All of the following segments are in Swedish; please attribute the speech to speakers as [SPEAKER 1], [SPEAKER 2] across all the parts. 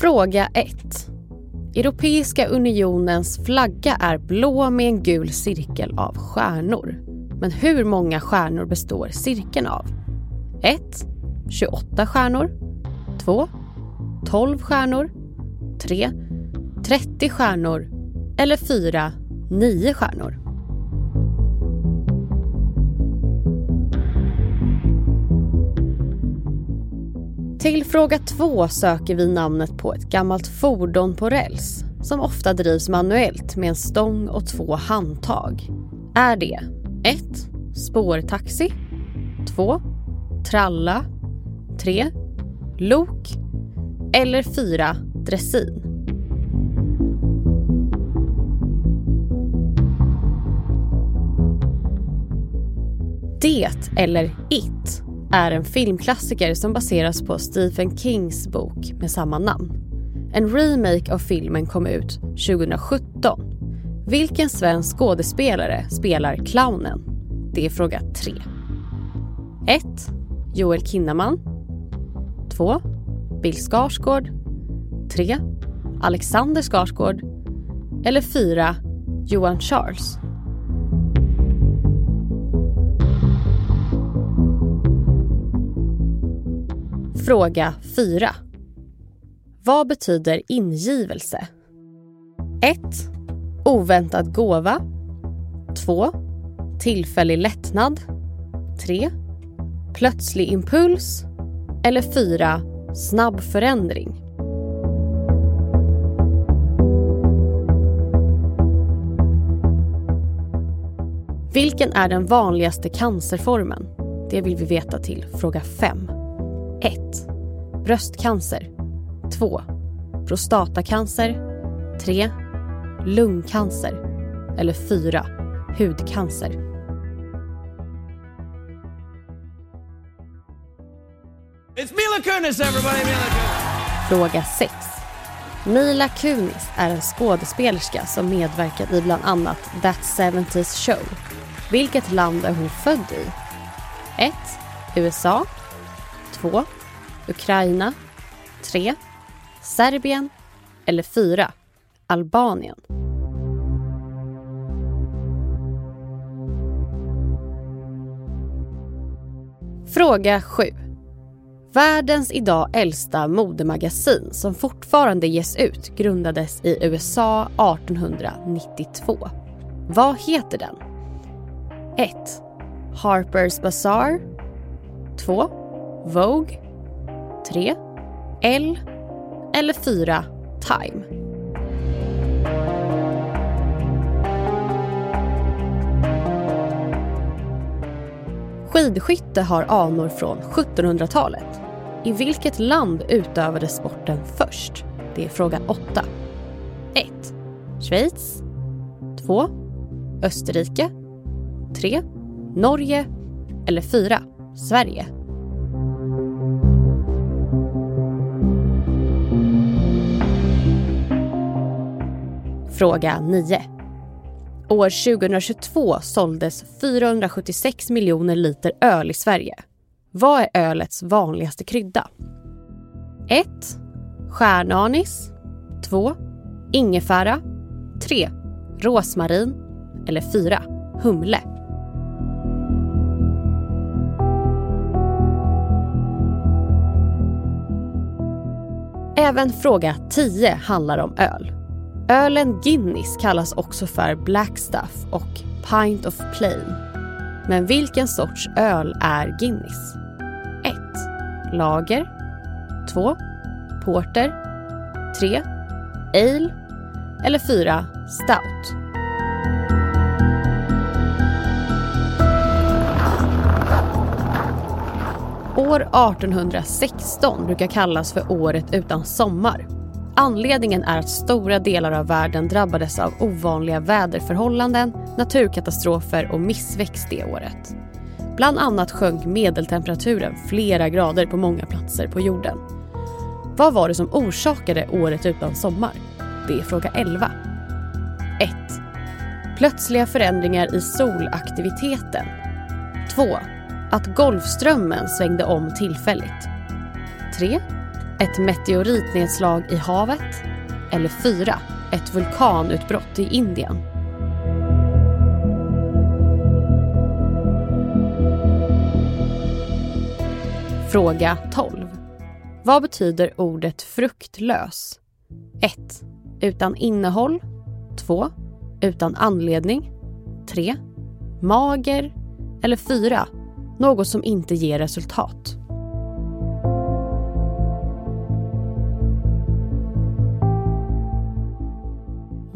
[SPEAKER 1] Fråga 1. Europeiska unionens flagga är blå med en gul cirkel av stjärnor. Men hur många stjärnor består cirkeln av? 1. 28 stjärnor. 2. 12 stjärnor. 3. 30 stjärnor. Eller 4. 9 stjärnor. Till fråga två söker vi namnet på ett gammalt fordon på räls som ofta drivs manuellt med en stång och två handtag. Är det 1. Spårtaxi 2. Tralla 3. Lok eller 4. Dressin? Det, eller It, är en filmklassiker som baseras på Stephen Kings bok med samma namn. En remake av filmen kom ut 2017. Vilken svensk skådespelare spelar clownen? Det är fråga 3. 1. Joel Kinnaman 2. Bill Skarsgård 3. Alexander Skarsgård eller 4. Johan Charles Fråga 4. Vad betyder ingivelse? 1. Oväntad gåva. 2. Tillfällig lättnad. 3. Plötslig impuls. Eller 4. Snabb förändring. Vilken är den vanligaste cancerformen? Det vill vi veta till fråga 5. 1. Bröstcancer 2. Prostatacancer 3. Lungcancer eller 4. Hudcancer.
[SPEAKER 2] It's Mila Kunis everybody, Mila Kunis.
[SPEAKER 1] Fråga 6. Mila Kunis är en skådespelerska som medverkat i bland annat That 70's Show. Vilket land är hon född i? 1. USA 2. Ukraina 3. Serbien eller 4. Albanien. Fråga 7. Världens idag äldsta modemagasin som fortfarande ges ut grundades i USA 1892. Vad heter den? 1. Harper's Bazaar 2. Vogue 3. L eller 4. Time. Skidskytte har anor från 1700-talet. I vilket land utövades sporten först? Det är fråga 8. 1. Schweiz 2. Österrike 3. Norge eller 4. Sverige. Fråga 9. År 2022 såldes 476 miljoner liter öl i Sverige. Vad är ölets vanligaste krydda? 1. Stjärnanis 2. Ingefära 3. Rosmarin eller 4. Humle. Även fråga 10 handlar om öl. Ölen Guinness kallas också för Blackstuff och Pint of Plain. Men vilken sorts öl är Guinness? 1. Lager 2. Porter 3. Ale eller 4. Stout. År 1816 brukar kallas för året utan sommar. Anledningen är att stora delar av världen drabbades av ovanliga väderförhållanden, naturkatastrofer och missväxt det året. Bland annat sjönk medeltemperaturen flera grader på många platser på jorden. Vad var det som orsakade året utan sommar? Det är fråga 11. 1. Plötsliga förändringar i solaktiviteten. 2. Att Golfströmmen svängde om tillfälligt. 3. Ett meteoritnedslag i havet. Eller 4. Ett vulkanutbrott i Indien. Fråga 12. Vad betyder ordet fruktlös? 1. Utan innehåll. 2. Utan anledning. 3. Mager. Eller 4. Något som inte ger resultat.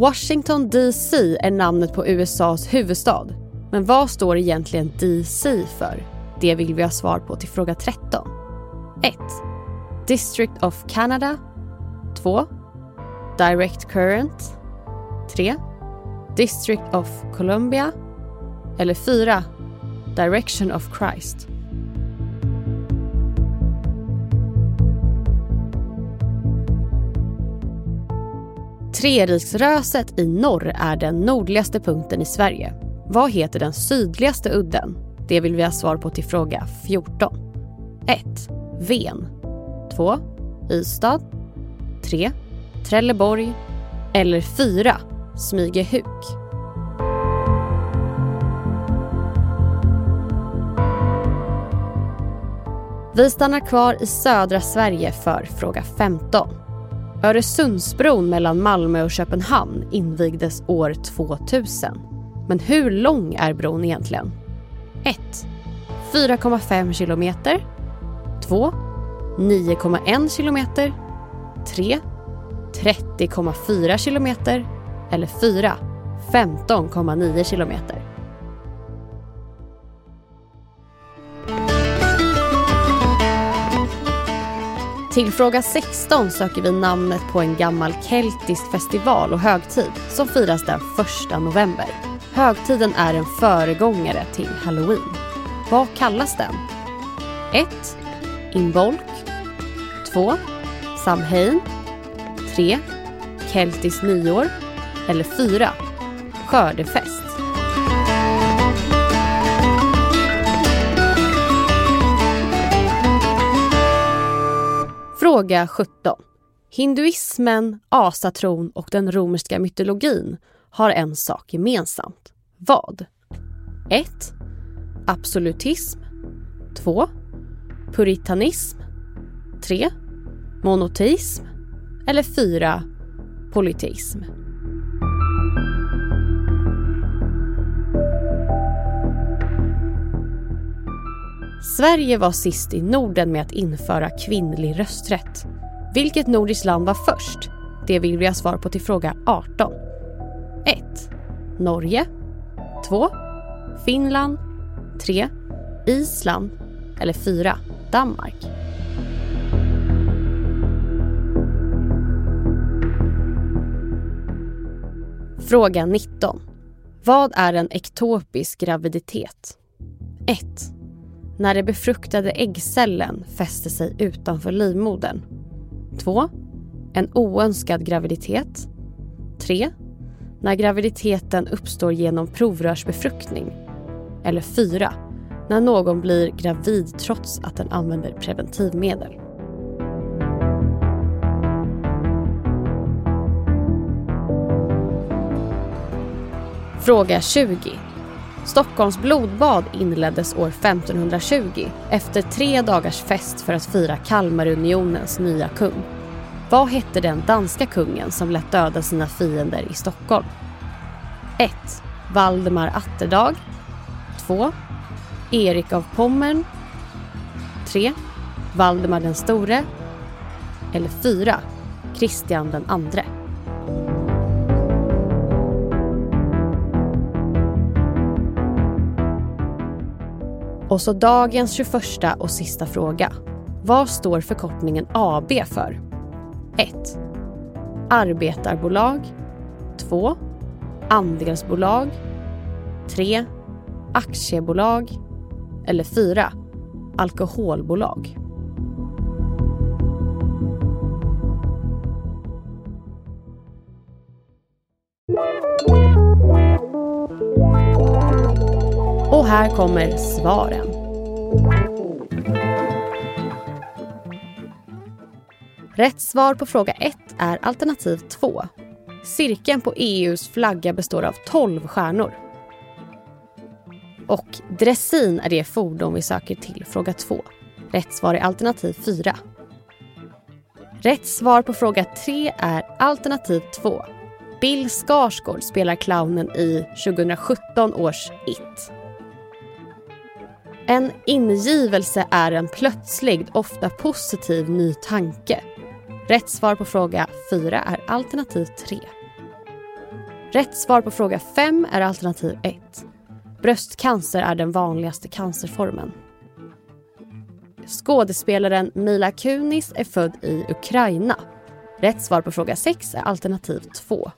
[SPEAKER 1] Washington DC är namnet på USAs huvudstad. Men vad står egentligen DC för? Det vill vi ha svar på till fråga 13. 1. District of Canada 2. Direct Current 3. District of Columbia eller 4. Direction of Christ. Treriksröset i norr är den nordligaste punkten i Sverige. Vad heter den sydligaste udden? Det vill vi ha svar på till fråga 14. 1. Ven 2. Ystad 3. Trelleborg eller 4. Smygehuk. Vi stannar kvar i södra Sverige för fråga 15. Öresundsbron mellan Malmö och Köpenhamn invigdes år 2000. Men hur lång är bron egentligen? 1. 4,5 kilometer. 2. 9,1 kilometer. 3. 30,4 kilometer. Eller 4. 15,9 kilometer. Till fråga 16 söker vi namnet på en gammal keltisk festival och högtid som firas den 1 november. Högtiden är en föregångare till halloween. Vad kallas den? 1. Involk 2. Samhain 3. Keltiskt nyår eller 4. Skördefest. Fråga 17. Hinduismen, asatron och den romerska mytologin har en sak gemensamt. Vad? 1. Absolutism 2. Puritanism 3. Monoteism eller 4. Politism. Sverige var sist i Norden med att införa kvinnlig rösträtt. Vilket nordiskt land var först? Det vill vi ha svar på till fråga 18. 1. Norge 2. Finland 3. Island eller 4. Danmark. Fråga 19. Vad är en ektopisk graviditet? 1. När den befruktade äggcellen fäster sig utanför livmodern. 2. En oönskad graviditet. 3. När graviditeten uppstår genom provrörsbefruktning. Eller 4. När någon blir gravid trots att den använder preventivmedel. Fråga 20. Stockholms blodbad inleddes år 1520 efter tre dagars fest för att fira Kalmarunionens nya kung. Vad hette den danska kungen som lät döda sina fiender i Stockholm? 1. Valdemar Atterdag 2. Erik av Pommern 3. Valdemar den store eller 4. Kristian den andre. Och så dagens 21 och sista fråga. Vad står förkortningen AB för? 1. Arbetarbolag 2. Andelsbolag 3. Aktiebolag eller 4. Alkoholbolag. Och här kommer svaren. Rätt svar på fråga 1 är alternativ 2. Cirkeln på EUs flagga består av 12 stjärnor. Och dressin är det fordon vi söker till fråga 2. Rätt svar är alternativ 4. Rätt svar på fråga 3 är alternativ 2. Bill Skarsgård spelar clownen i 2017 års It. En ingivelse är en plötslig, ofta positiv ny tanke. Rätt svar på fråga 4 är alternativ 3. Rätt svar på fråga 5 är alternativ 1. Bröstcancer är den vanligaste cancerformen. Skådespelaren Mila Kunis är född i Ukraina. Rätt svar på fråga 6 är alternativ 2.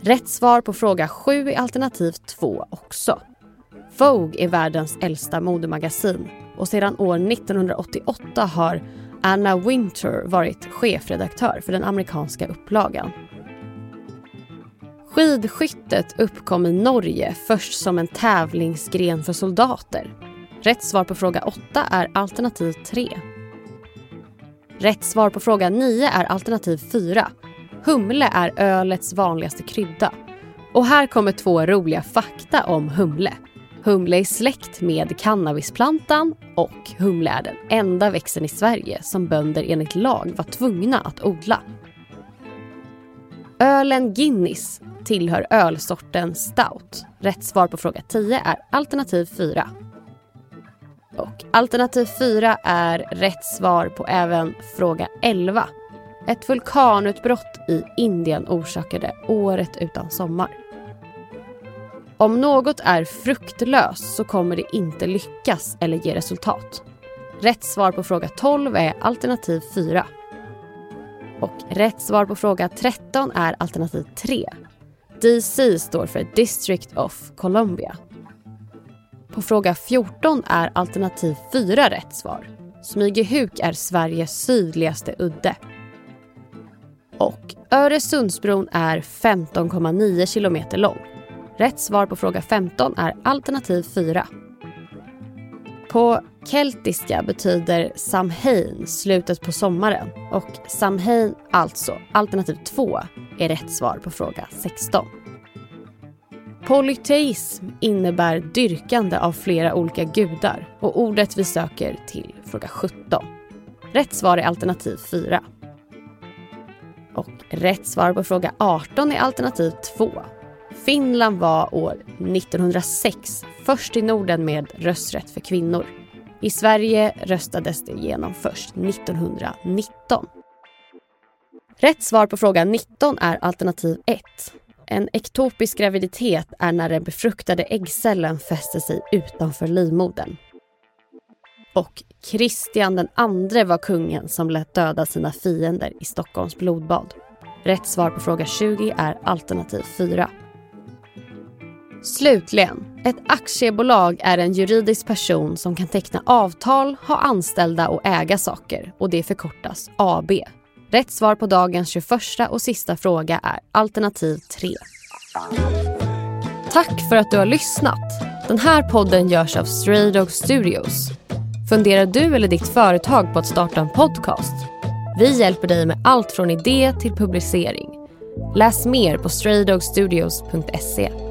[SPEAKER 1] Rätt svar på fråga 7 är alternativ 2 också. Vogue är världens äldsta modemagasin och sedan år 1988 har Anna Winter varit chefredaktör för den amerikanska upplagan. Skidskyttet uppkom i Norge först som en tävlingsgren för soldater. Rätt svar på fråga 8 är alternativ 3. Rätt svar på fråga 9 är alternativ 4. Humle är ölets vanligaste krydda. Och här kommer två roliga fakta om humle. Humle är släkt med cannabisplantan och humle är den enda växten i Sverige som bönder enligt lag var tvungna att odla. Ölen Guinness tillhör ölsorten stout. Rätt svar på fråga 10 är alternativ 4. Och alternativ 4 är rätt svar på även fråga 11. Ett vulkanutbrott i Indien orsakade året utan sommar. Om något är fruktlöst så kommer det inte lyckas eller ge resultat. Rätt svar på fråga 12 är alternativ 4. Och rätt svar på fråga 13 är alternativ 3. DC står för District of Columbia. På fråga 14 är alternativ 4 rätt svar. Smygehuk är Sveriges sydligaste udde. Och Öresundsbron är 15,9 kilometer lång. Rätt svar på fråga 15 är alternativ 4. På keltiska betyder Samhain slutet på sommaren och Samhain, alltså alternativ 2, är rätt svar på fråga 16. Polyteism innebär dyrkande av flera olika gudar och ordet vi söker till fråga 17. Rätt svar är alternativ 4. Och rätt svar på fråga 18 är alternativ 2 Finland var år 1906 först i Norden med rösträtt för kvinnor. I Sverige röstades det igenom först 1919. Rätt svar på fråga 19 är alternativ 1. En ektopisk graviditet är när den befruktade äggcellen fäster sig utanför livmodern. Och Kristian den andre var kungen som lät döda sina fiender i Stockholms blodbad. Rätt svar på fråga 20 är alternativ 4. Slutligen, ett aktiebolag är en juridisk person som kan teckna avtal, ha anställda och äga saker och det förkortas AB. Rätt svar på dagens 21 och sista fråga är alternativ 3. Tack för att du har lyssnat. Den här podden görs av Stray Dog Studios. Funderar du eller ditt företag på att starta en podcast? Vi hjälper dig med allt från idé till publicering. Läs mer på straydogstudios.se.